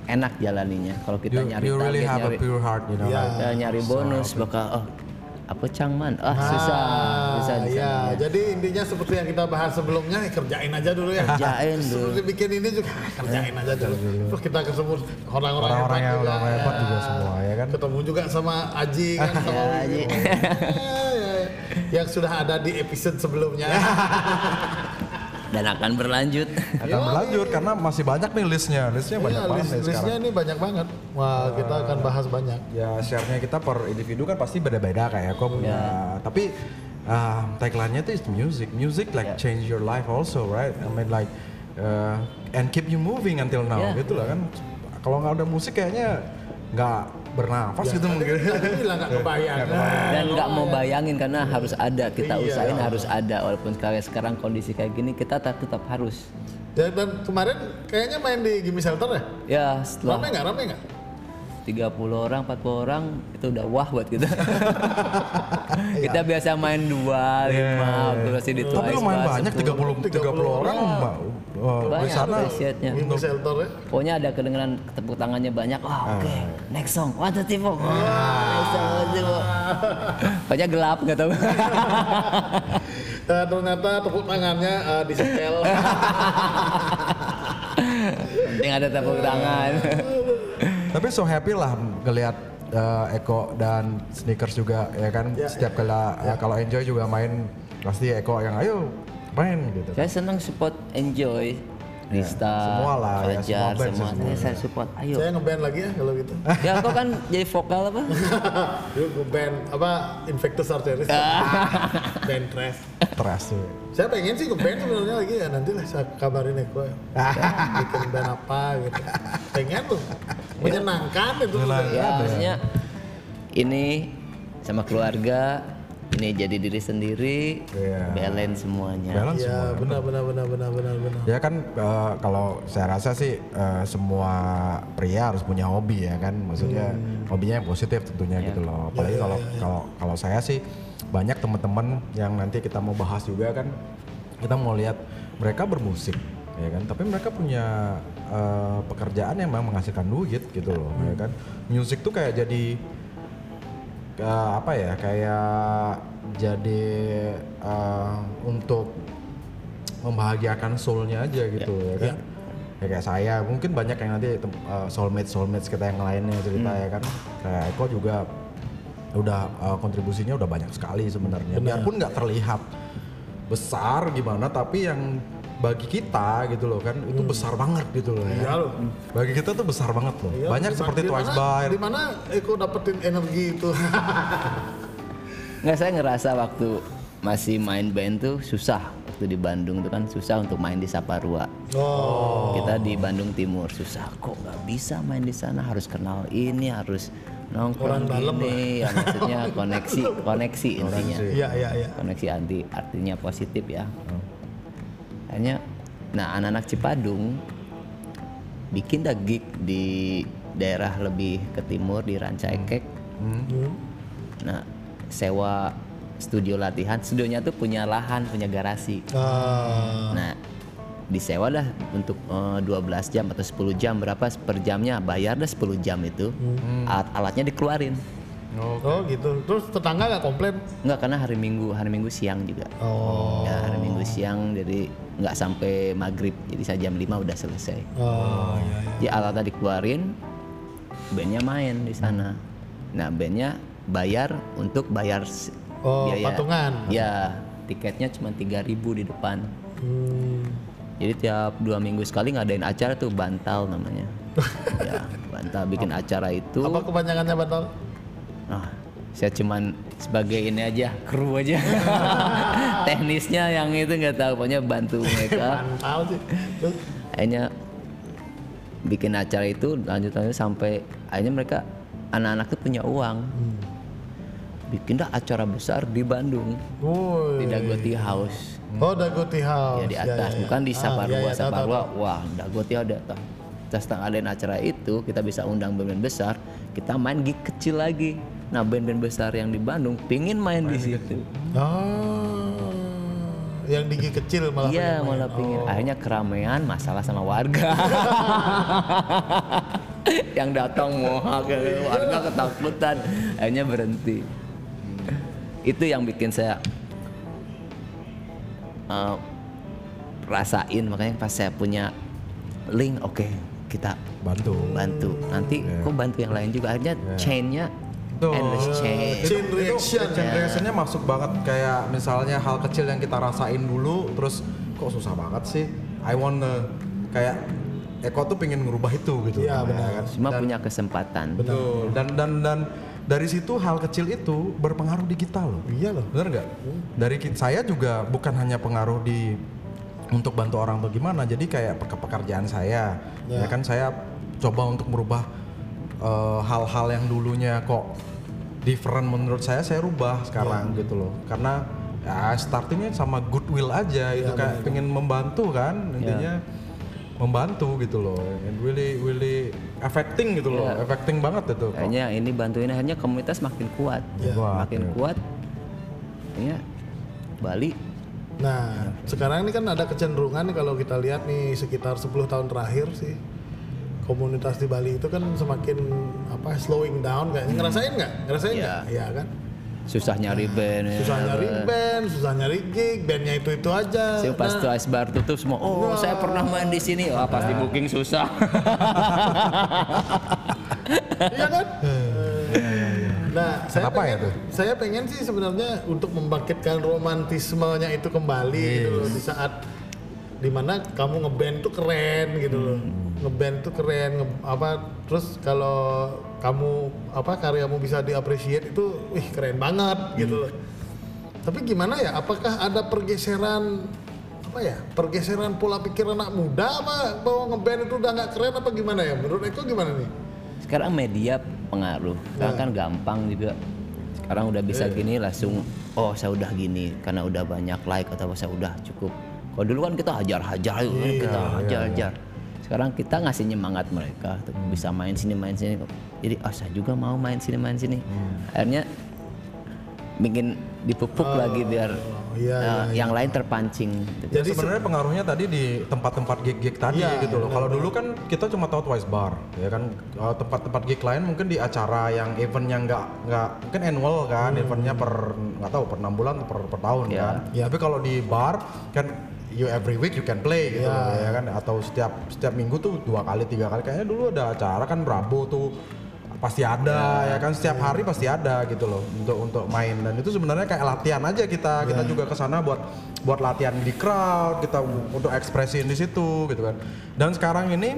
enak jalaninya. Kalau kita you, nyari you really target have nyari a pure heart you know. Ya. like, kita nyari bonus bakal oh apa cangman ah susah susah di ya, sana. jadi intinya seperti yang kita bahas sebelumnya, ya kerjain aja dulu ya. Kerjain dulu. Seperti bikin ini juga, ah, kerjain aja dulu. Terus kita ketemu orang-orang Orang-orang yang juga. orang hebat juga semua, ya kan? Ketemu juga sama Aji kan, sama Ya. Aji. Ya, ya, ya. Yang sudah ada di episode sebelumnya. dan akan berlanjut. Akan berlanjut karena masih banyak nih listnya. Listnya banyak Iya, banget list, nih listnya sekarang ini banyak banget. Wah, kita akan bahas banyak. ya share-nya kita per individu kan pasti beda-beda kayak kok punya. Tapi uh, tagline-nya itu is music. Music like change your life also right? I mean like uh, and keep you moving until now. Yeah. gitu lah kan. Kalau nggak ada musik kayaknya nggak bernafas gitu mungkin bilang nggak kebayang. dan nggak mau bayangin karena harus ada kita Iya. usahain harus ada walaupun sekarang sekarang kondisi kayak gini kita tetap, tetap harus Ya, dan kemarin kayaknya main di Gimme Shelter ya? ya setelah Rame nggak? Rame nggak? 30 orang 40 orang itu udah wah buat kita. Kita biasa main dua lima terus di tapi lumayan banyak 10. 30 30 orang uh, di banyak sana Shelter ya? pokoknya ada kedengeran tepuk tangannya banyak. Wah oke next song. One two three four. Wah, next song one two three four. Pokoknya gelap nggak tahu. Eh, ternyata tepuk tangannya eh, di setel. penting ada tepuk tangan Tapi so happy lah ngelihat uh, Eko dan Sneakers juga ya kan? Ya, setiap kali ya kalau enjoy juga main pasti Eko yang ayo main gitu. saya senang support enjoy Rista, semua lah, ya, Fajar, semua band semua, sih, Saya- saya support. Ayo. Saya ngeband lagi ya kalau gitu. ya kok kan jadi vokal apa? Dulu ngeband apa Infectus Arteris. band trash. Teras tuh. Saya pengen sih ngeband sebenarnya lagi ya nanti lah saya kabarin Eko ya. Bikin band apa gitu. Pengen tuh. Menyenangkan itu. Ya maksudnya ini sama keluarga ini jadi diri sendiri, Iya. balance semuanya. Balance Iya semua. benar benar benar benar benar benar. Ya kan uh, kalau saya rasa sih uh, semua pria harus punya hobi ya kan, maksudnya hobinya yang positif tentunya gitu loh. Apalagi kalau kalau kalau saya sih banyak teman-teman yang nanti kita mau bahas juga kan, kita mau lihat mereka bermusik ya kan, tapi mereka punya uh, pekerjaan yang memang menghasilkan duit gitu loh, ya kan. Musik tuh kayak jadi uh, apa ya kayak jadi uh, untuk membahagiakan soulnya aja gitu ya, kan? ya. Kayak saya mungkin banyak yang nanti uh, soulmate soulmates kita yang lainnya cerita ya kan? Kayak Eko juga udah uh, kontribusinya udah banyak sekali sebenarnya. Biarpun nggak terlihat besar gimana tapi yang bagi kita gitu loh kan itu besar banget gitu loh ya. Iya loh. bagi kita tuh besar banget loh Iya, banyak seperti Twice by Di mana Eko dapetin energi itu? Nggak saya ngerasa waktu masih main band tuh susah waktu di Bandung tuh kan susah untuk main di Saparua. oh. Kita di Bandung Timur susah kok nggak bisa main di sana harus kenal ini harus nongkrong Orang dalam ini ya maksudnya koneksi koneksi intinya Iya iya iya. koneksi anti artinya positif ya hanya nah anak-anak Cipadung bikin dah gig di daerah lebih ke timur di Rancaikek Hmm. nah sewa studio latihan studionya tuh punya lahan punya garasi. Ah, nah disewa dah untuk eh, 12 jam atau 10 jam berapa? Per jamnya bayar dah 10 jam itu. Alat-alatnya dikeluarin oh gitu. Terus tetangga nggak komplain? Enggak karena hari Minggu, hari Minggu siang juga. Oh. Ya, hari Minggu siang jadi nggak sampai maghrib, jadi saya jam 5 udah selesai. Oh iya iya. Jadi alatnya dikeluarin, bandnya main di sana. Nah bandnya bayar untuk bayar Oh, patungan. Ya, tiketnya cuma 3000 di depan. Hmm. Jadi tiap dua minggu sekali ngadain acara tuh bantal namanya. ya, bantal bikin acara itu. Apa kepanjangannya batal? Nah, saya cuman sebagai ini aja kru aja. Teknisnya yang itu nggak tahu pokoknya bantu mereka. Akhirnya bikin acara itu lanjut lanjut sampai akhirnya mereka anak-anak tuh punya uang. Bikin dah acara besar di Bandung. Woi. di Dagoti House. Oh, Dagoti House. ya di atas ya. bukan di Ah, Saparua. iya, iya, tahu, Saparua tahu, wah Dagoti ada tuh. Kita setengah ngadain acara itu kita bisa undang band-band besar kita main gig kecil lagi nah band-band besar yang di Bandang pingin main, di situ. Oh. Yang digi kecil malah. iya main. malah pingin. Akhirnya keramaian masalah sama warga. Yang datang mau warga ketakutan. Akhirnya berhenti. Itu yang bikin saya eh, rasain. Makanya pas saya punya link oke kita bantu. bantu. Nanti kok bantu yang lain juga? Akhirnya chainnya Tuh. endless chain Chain reaction. chain reactionnya. masuk banget. Kayak misalnya hal kecil yang kita rasain dulu terus kok susah banget sih? I wanna kayak Eko tuh pengen ngerubah itu gitu. Iya, Ya benar. kan? semua punya kesempatan. Betul. Dan dan dan dari situ hal kecil itu berpengaruh di kita loh. Iya loh. bener nggak? Dari ki- saya juga bukan hanya pengaruh di untuk bantu orang atau gimana jadi kayak pe- pekerjaan saya. Ya, kan saya coba untuk merubah eh, hal-hal yang dulunya kok different menurut saya saya rubah sekarang gitu loh. Karena ya startingnya sama goodwill aja itu kayak pengen membantu kan intinya membantu gitu loh. And really really affecting gitu loh affecting banget itu. Kayaknya ini bantuin akhirnya komunitas makin kuat, Kuat, makin ya. kuat. Ya, Bali. Nah, sekarang ini kan ada kecenderungan nih kalau kita lihat nih sekitar 10 tahun terakhir sih komunitas di Bali itu kan semakin apa slowing down kayaknya ngerasain nggak? Ngerasain Iya. nggak? Iya kan? susah nyari band. ya. Susah nyari band, susah nyari gig, bandnya itu itu aja. Saya pas Nah, tuh Ice Bar tutup semua, oh saya pernah main di sini, wah pasti booking susah. iya kan? Nah, saya Kenapa ya pengen, tuh? Saya pengen sih sebenarnya untuk membangkitkan romantismenya itu kembali gitu loh di saat di mana kamu ngeband tuh keren gitu loh. Ngeband tuh keren, nge- apa terus kalau kamu apa karyamu bisa diapresiasi itu wih keren banget gitu loh. Tapi gimana ya? Apakah ada pergeseran apa ya? Pergeseran pola pikir anak muda apa bahwa ngeband itu udah nggak keren apa gimana ya? Menurut Eko gimana nih? Sekarang media pengaruh, sekarang kan gampang juga. Sekarang udah bisa gini langsung, oh saya udah gini karena udah banyak like atau saya udah cukup. Kalau dulu kan kita hajar-hajar, yuk, kita hajar-hajar. Sekarang kita ngasih nyemangat mereka untuk bisa main sini main sini. Jadi ah saya juga mau main sini main sini. Akhirnya bikin dipupuk lagi biar iya, eh, yang lain terpancing. gitu. Jadi sebenarnya pengaruhnya tadi di tempat-tempat gig-gig tadi Iya, gitu loh. Kalau dulu kan kita cuma tahu Twice Bar, ya kan Uh, tempat-tempat gig lain mungkin di acara yang eventnya nggak nggak mungkin annual kan, eventnya per nggak tahu per enam bulan atau per, per tahun Iya. kan. Iya. Tapi kalau di bar kan you every week you can play gitu Iya. loh, ya kan? Atau setiap setiap minggu tuh dua kali tiga kali. Kayaknya dulu ada acara kan Brabo tuh pasti ada ya kan? Setiap hari pasti ada gitu loh untuk untuk main. Dan itu sebenarnya kayak latihan aja kita. Kita juga ke sana buat buat latihan di crowd kita untuk ekspresiin di situ gitu kan. Dan sekarang ini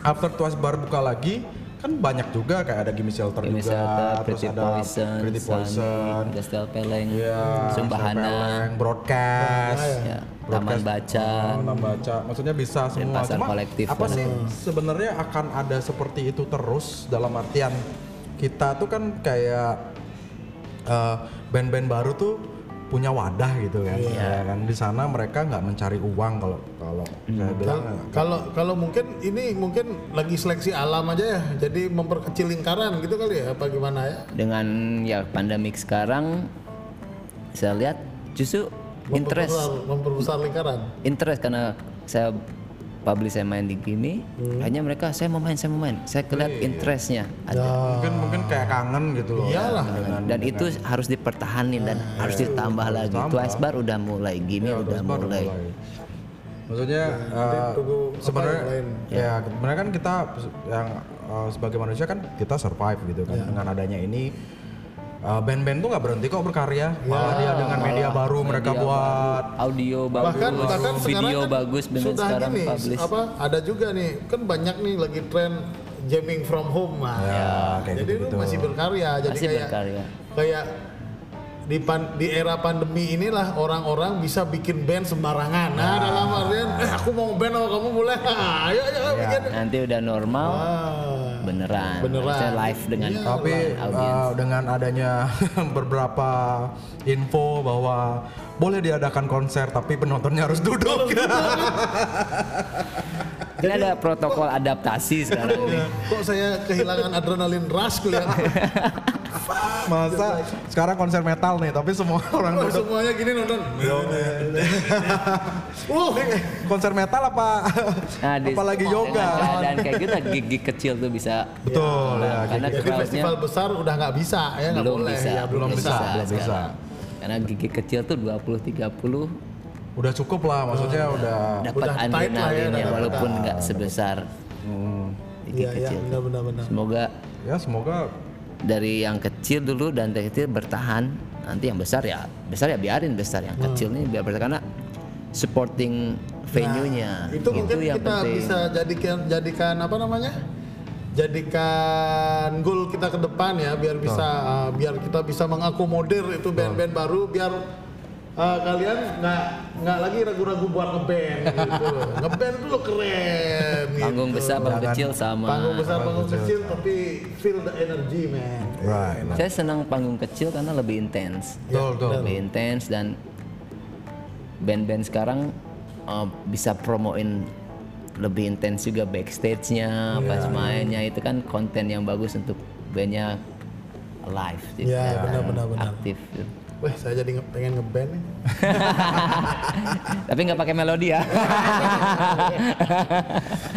after Twice Bar buka lagi kan banyak juga kayak ada Gimme Shelter Gimme juga Shelter, terus Pretty ada Poison, Pretty Poison. Gastel Peleng, ya, Sumbahana, Peleng, Broadcast. Ya, Taman Baca. Taman baca, maksudnya bisa semua. pasar Cuma kolektif apa sih sebenarnya akan ada seperti itu terus dalam artian kita tuh kan kayak eh, band-band baru tuh punya wadah gitu kan, Iya. ya kan di sana mereka nggak mencari uang kalau kalau Hmm. saya bilang Kalau kalau mungkin ini mungkin lagi seleksi alam aja ya, jadi memperkecil lingkaran gitu kali ya, apa gimana ya? Dengan ya pandemik sekarang, saya lihat justru interest Memperbesar, memperbesar lingkaran. interest karena saya publish saya main di gini, hanya mereka saya mau main saya mau main, saya kelihat interestnya ada. mungkin mungkin kayak kangen gitu loh. Iyalah. dengan- dan itu harus dipertahanin dan harus ditambah lagi. Twice bar udah mulai gini Iya, udah Bar mulai. Maksudnya eh, tunggu apa sebenarnya yang lain. ya sebenarnya kan kita yang eh, sebagai manusia kan kita survive gitu kan dengan adanya ini eh, band-band tuh nggak berhenti kok berkarya malah dia dengan media baru mereka Media buat baru, audio bagus, bahkan bahkan video sekarang kan bagus sudah sekarang gini publish. apa ada juga nih kan banyak nih lagi tren jamming from home mah. Ya, kayak jadi gitu-gitu. lu masih berkarya. Jadi Masih kayak berkarya. kayak di pan- di era pandemi inilah orang-orang bisa bikin band sembarangan. Nah, dalam artian, eh aku mau band sama kamu boleh. Ah, ayo ayo Iya. bikin. Nanti udah normal, Ah. beneran. Beneran. Live dengan Iya. Tapi uh, dengan adanya beberapa info bahwa boleh diadakan konser tapi penontonnya harus duduk. Kan ada protokol adaptasi sekarang nih. Kok saya kehilangan adrenalin rush kulihat. Masa sekarang konser metal nih tapi semua orang Oh, duduk. semuanya gini nonton. Uh, Konser metal apa? Nah, di- Apalagi yoga. Dengan keadaan kayak gitu, gigi kecil tuh bisa. Betul ya. Karena jadi festival besar udah nggak bisa ya nggak belum boleh bisa, ya belum bisa. belum bisa. Karena gigi kecil tuh 20 30 Udah cukup lah maksudnya udah dapat ya, adrenalin ya, walaupun nggak sebesar gigi Iya iya kecil. benar benar benar. Semoga ya semoga dari yang kecil dulu dan dari kecil bertahan nanti yang besar ya besar ya biarin besar yang Hmm. kecil nih biar bertahan karena supporting venue-nya Nah, Itu mungkin yang kita penting bisa jadikan jadikan apa namanya? Jadikan goal kita ke depan ya biar bisa uh, biar kita bisa mengakomodir itu band-band baru biar uh, kalian nggak nggak lagi ragu-ragu buat ngeband gitu. ngeband tuh lo keren. panggung gitu. besar panggung kecil sama Panggung besar, panggung kecil, tapi feel the energy man. right. saya senang panggung kecil karena lebih intens Betul, betul. lebih intens dan band-band sekarang uh, bisa promoin lebih intens juga backstage-nya pas mainnya itu kan konten yang bagus untuk bandnya live gitu Iya, kan, benar, benar, benar. aktif gitu. Wah, saya jadi nge- pengen ngeband nih. tapi nggak pakai melodi ya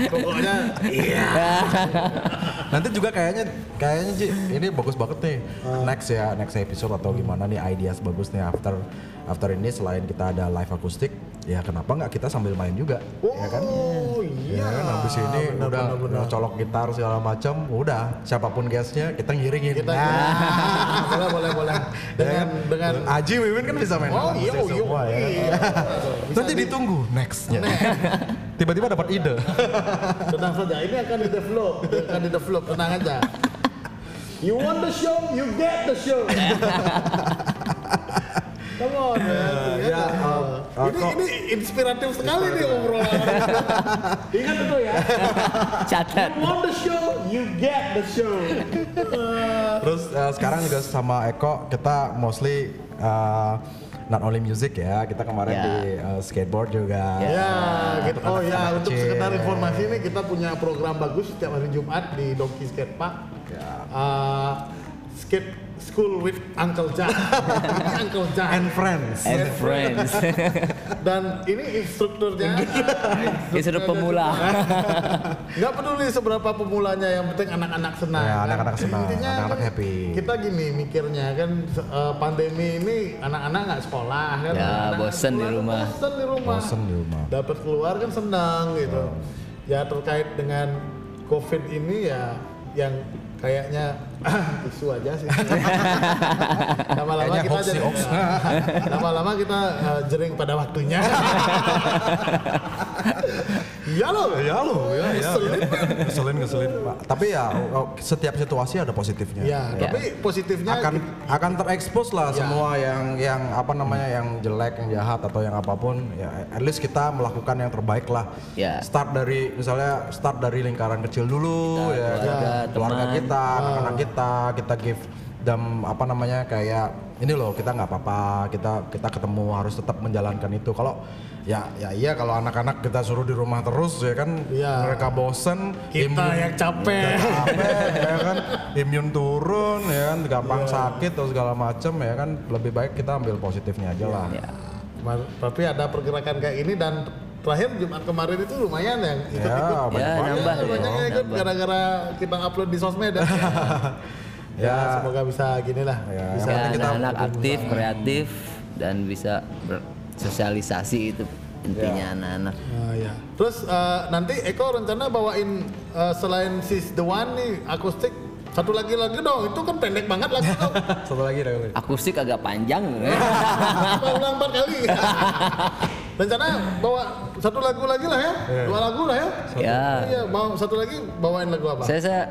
Pokoknya iya. Nanti juga kayaknya kayaknya Ji, ini bagus banget nih. Next ya, next episode atau gimana nih ideas bagus nih after after ini selain kita ada live akustik, ya kenapa nggak kita sambil main juga? ya kan? Oh Ya iya. kan habis ini benar, udah benar. udah colok gitar segala macam, udah siapa pun guestnya kita ngiringin. Kita Nah, boleh boleh boleh. Dengan dengan Aji Wiwin kan bisa main Oh iya, oh iya, semua ya. kan? iya. Nanti ditunggu nextnya. Tiba-tiba dapat ide. Tenang saja, ini akan di develop, akan di develop, tenang aja. You want the show, you get the show. Come on, man. ya, uh, uh, ini kok- ini inspiratif sekali nih obrolan. Ingat itu ya. catat You want the show, you get the show. Terus uh, sekarang juga sama Eko kita mostly uh, not only music ya, kita kemarin Ya. di uh, skateboard juga. Ya, gitu. Oh ya, untuk sekedar informasi ini kita punya program bagus setiap hari Jumat di Donkey Skate Park. Uh, skate School with Uncle Jack. Ini Uncle Jack. And friends. and friends Dan ini instrukturnya. Instruktur pemula. Nggak peduli seberapa pemulanya, yang penting anak-anak senang. Ya, kan? anak-anak senang, Intinya anak-anak kan happy. Kita gini mikirnya kan eh, pandemi ini anak-anak nggak sekolah kan. Ya, Anak-anak bosen di rumah. Bosen di rumah. Bosen di rumah. Dapat keluar kan senang gitu. Ya terkait dengan COVID ini ya yang kayaknya isu aja sih. Lama-lama kita hoax sih, jadi hoax. lama-lama kita eh, jering pada waktunya. Iya loh. Ya lo, ya, ya, Ngeselin. ya. Ngeselin, ngeselin. Pak. Tapi ya oh, setiap situasi ada positifnya. Ya, tapi positifnya akan akan terekspos lah Ya. semua yang yang apa namanya yang jelek, yang jahat atau yang apa pun. Ya, at least kita melakukan yang terbaik lah. Ya. Start dari misalnya start dari lingkaran kecil dulu, Kita, ya, keluarga, kan? keluarga teman. kita, anak-anak kita, kita give them apa namanya kayak ini loh kita nggak apa-apa, kita kita ketemu harus tetap menjalankan itu. Kalau ya ya iya kalau anak-anak kita suruh di rumah terus ya kan Ya. mereka bosen kita imun- yang capek. capek ya kan imun turun ya kan gampang sakit atau segala macem ya kan lebih baik kita ambil positifnya aja lah ya. Tapi ada pergerakan kayak ini dan terakhir Jumat kemarin itu lumayan yang ikut-ikut. Ya, banyak Ya, banget. nambah ya. banyak yang ikut gara-gara kita upload di sosmed ya. ya, Ya. semoga bisa gini lah. Ya, bisa Ya, kita- anak-anak aktif, kreatif dan bisa bersosialisasi itu intinya anak-anak. Ah, ya. Terus eh, nanti Eko rencana bawain eh, selain Sis The One nih akustik satu lagi lagi dong. Itu kan pendek banget lagu dong. satu lagi deh Akustik agak panjang. Ulang empat kali? Rencana bawa satu lagu lagi lah ya, dua lagu lah ya. Ya. Iya, mau satu lagi bawain lagu apa? Saya saya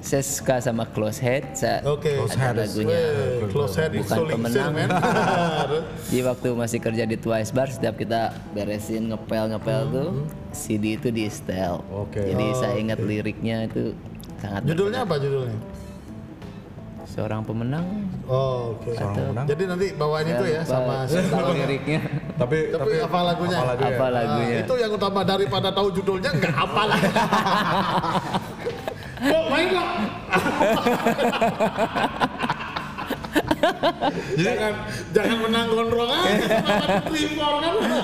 saya suka sama Close Head. Saya Oke. Close ada Head lagunya. Close head Bukan pemenang. Jadi waktu masih kerja di Twice Bar, setiap kita beresin ngepel ngepel tuh CD itu di setel. Oke. Jadi Oh, saya ingat liriknya itu sangat judulnya apa judulnya? seorang pemenang. Oh, oke. Seorang pemenang. Jadi nanti bawain itu ya sama tahu liriknya. Tapi Tapi apa lagunya? apa lagu ya? Apa lagunya? Nah, itu yang utama daripada tahu judulnya nggak apa lah. Kok main kok? jangan jangan menang gondrong aja kan.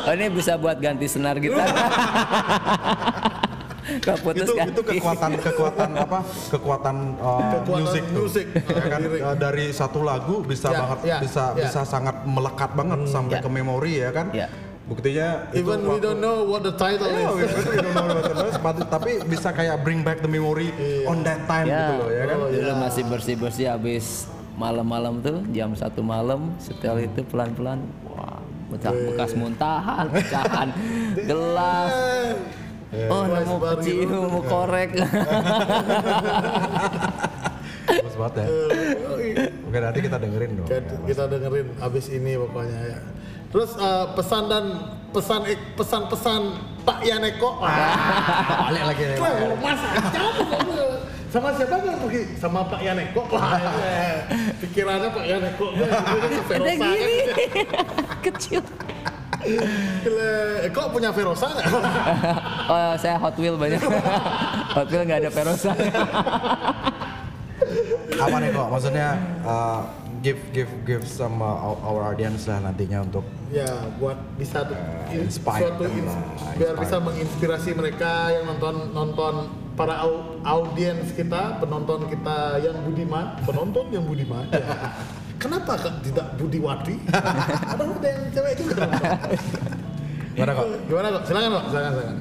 Oh ini bisa buat ganti senar gitar. Kalau putus itu kan? itu kekuatan kekuatan apa kekuatan, uh, Kekuatan musik tuh musik, ya kan. Uh, dari satu lagu bisa Ya, banget ya, bisa ya. Hmm, bisa sangat melekat banget sampai ya. ke memori ya kan Ya. buktinya itu Even we waktu- don't know what the title Yeah, is. we don't know what it is, but- tapi bisa kayak bring back the memory on that time Ya, gitu loh ya kan Oh, dulu ya. masih bersih-bersih habis malam-malam tuh jam satu malam setel itu pelan-pelan wah bekas, bekas muntahan pecahan gelas oh Wah, nemu kecium mau korek bagus banget ya oke nanti kita dengerin dong Kita, ya. kita dengerin abis ini pokoknya ya. Terus eh, pesan dan pesan pesan-pesan Pak Yaneko. Wah, balik lagi ya. Wah, Mas. Sama siapa kan pergi? Sama Pak Yaneko. Wah, ya. pikirannya Pak Yaneko. Ya, Verosa kan. kecil Gila. Eko punya Verosa nggak? oh saya Hot Wheel banyak Hot Wheel nggak ada Perosa apa nih kok maksudnya uh, give give give some uh, our- audience lah nantinya untuk ya buat bisa tuh in- inspire suatu ins- lah, biar inspire. bisa menginspirasi mereka yang nonton nonton para au- audiens kita penonton kita yang budiman penonton yang budiman ya. kenapa tidak budiwati ada ada yang cewek juga gimana kok? Gimana kok? Silakan kok silakan silakan.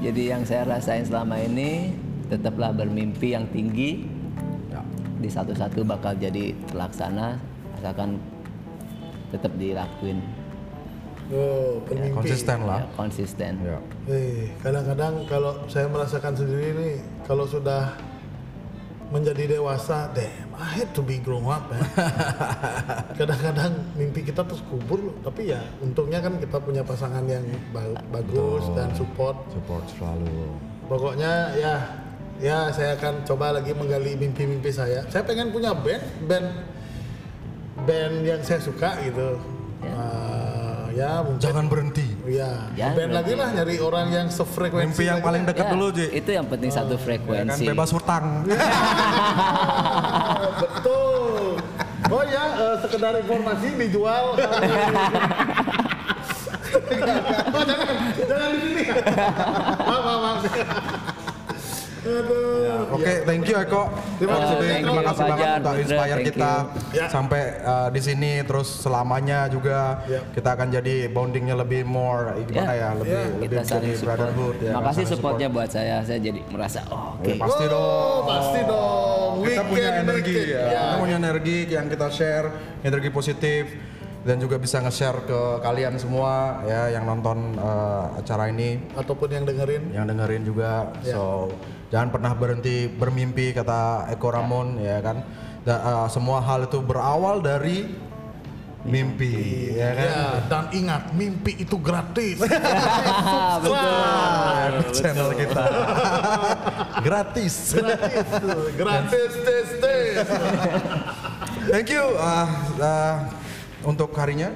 Jadi yang saya rasain selama ini tetaplah bermimpi yang tinggi. Ya. di satu-satu bakal jadi terlaksana asalkan tetap dilakuin. Oh penimpi konsisten lah. Ya, konsisten. Ya. Eh, kadang-kadang kalau saya merasakan sendiri nih kalau sudah menjadi dewasa, damn, I had to be grown up man. Kadang-kadang mimpi kita terus kubur loh, tapi ya untungnya kan kita punya pasangan yang ba- bagus dan support. support selalu Pokoknya ya ya saya akan coba lagi menggali mimpi-mimpi saya. Saya pengen punya band, band band yang saya suka gitu. Eh, ya mungkin jangan berhenti ya Jangan band lagi lah nyari orang yang sefrekuensi mimpi yang paling dekat Ya, dulu Ji itu yang penting satu ya kan frekuensi bebas hutang Betul. Oh ya, eh, sekedar informasi dijual. oh, jangan, jangan di sini. maaf, maaf, maaf. Aduh. Oke, thank you Eko. Terima kasih, Jadi, thank terima you, kasih banget udah Putra, inspire thank kita Ya. sampai uh, di sini terus selamanya juga Ya. kita akan jadi bondingnya lebih more gimana ya, lebih Ya. lebih kita saling jadi support brotherhood ya. makasih supportnya buat saya saya jadi merasa oh, oke Ya, pasti Oh, dong. Pasti dong. Kita punya energi ya. Ya. Kita punya energi yang kita share, energi positif dan juga bisa nge-share ke kalian semua ya yang nonton uh, acara ini Ataupun yang dengerin. yang dengerin juga. Ya. So jangan pernah berhenti bermimpi kata Eko Ramon ya kan. Da- uh, semua hal itu berawal dari mimpi ya kan. Ya, dan ingat mimpi itu gratis. Subscribe channel kita. Gratis. gratis, gratis, tes, tes. Thank you uh, uh, untuk harinya.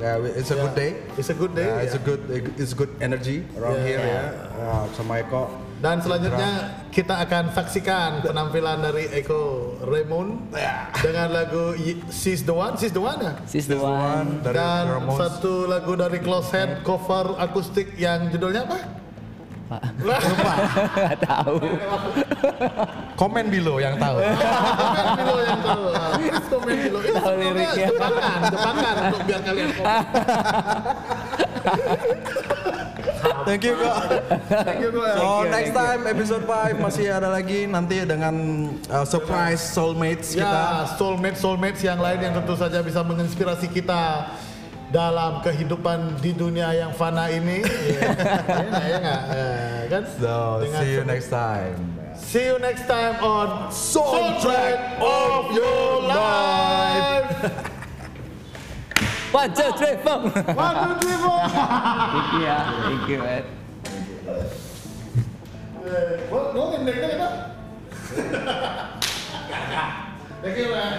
Yeah, it's a good day. It's a good day. Yeah, it's ya. a good it's good energy around Yeah. here ya. Uh, sama Eko. Dan selanjutnya kita akan saksikan penampilan dari Eko Raymond dengan lagu She's the One, She's the One ya. sis the one Dari Dan satu lagu dari Close Head cover akustik yang judulnya apa? nggak tahu Komen below yang tahu. Komen dulu yang tahu. Ah, Please komen dulu. Itu Tahu liriknya. jebakan, jebakan untuk biar kalian komen. Thank you kok. Thank you, Go. So you, next time episode 5 masih ada lagi nanti dengan uh, surprise soulmates kita. Ya, soulmate soulmates yang lain yang tentu saja bisa menginspirasi kita dalam kehidupan di dunia yang fana ini. Iya Ya nggak, ya nggak? Eh, kan? So, Dengan see you next time. See you next time on Soundtrack of Your Life. One, two, three, four. One, two, three, four. Thank you ya, thank you, Ed. Eh, Gua gua ngendeknya kita. Thank you, man.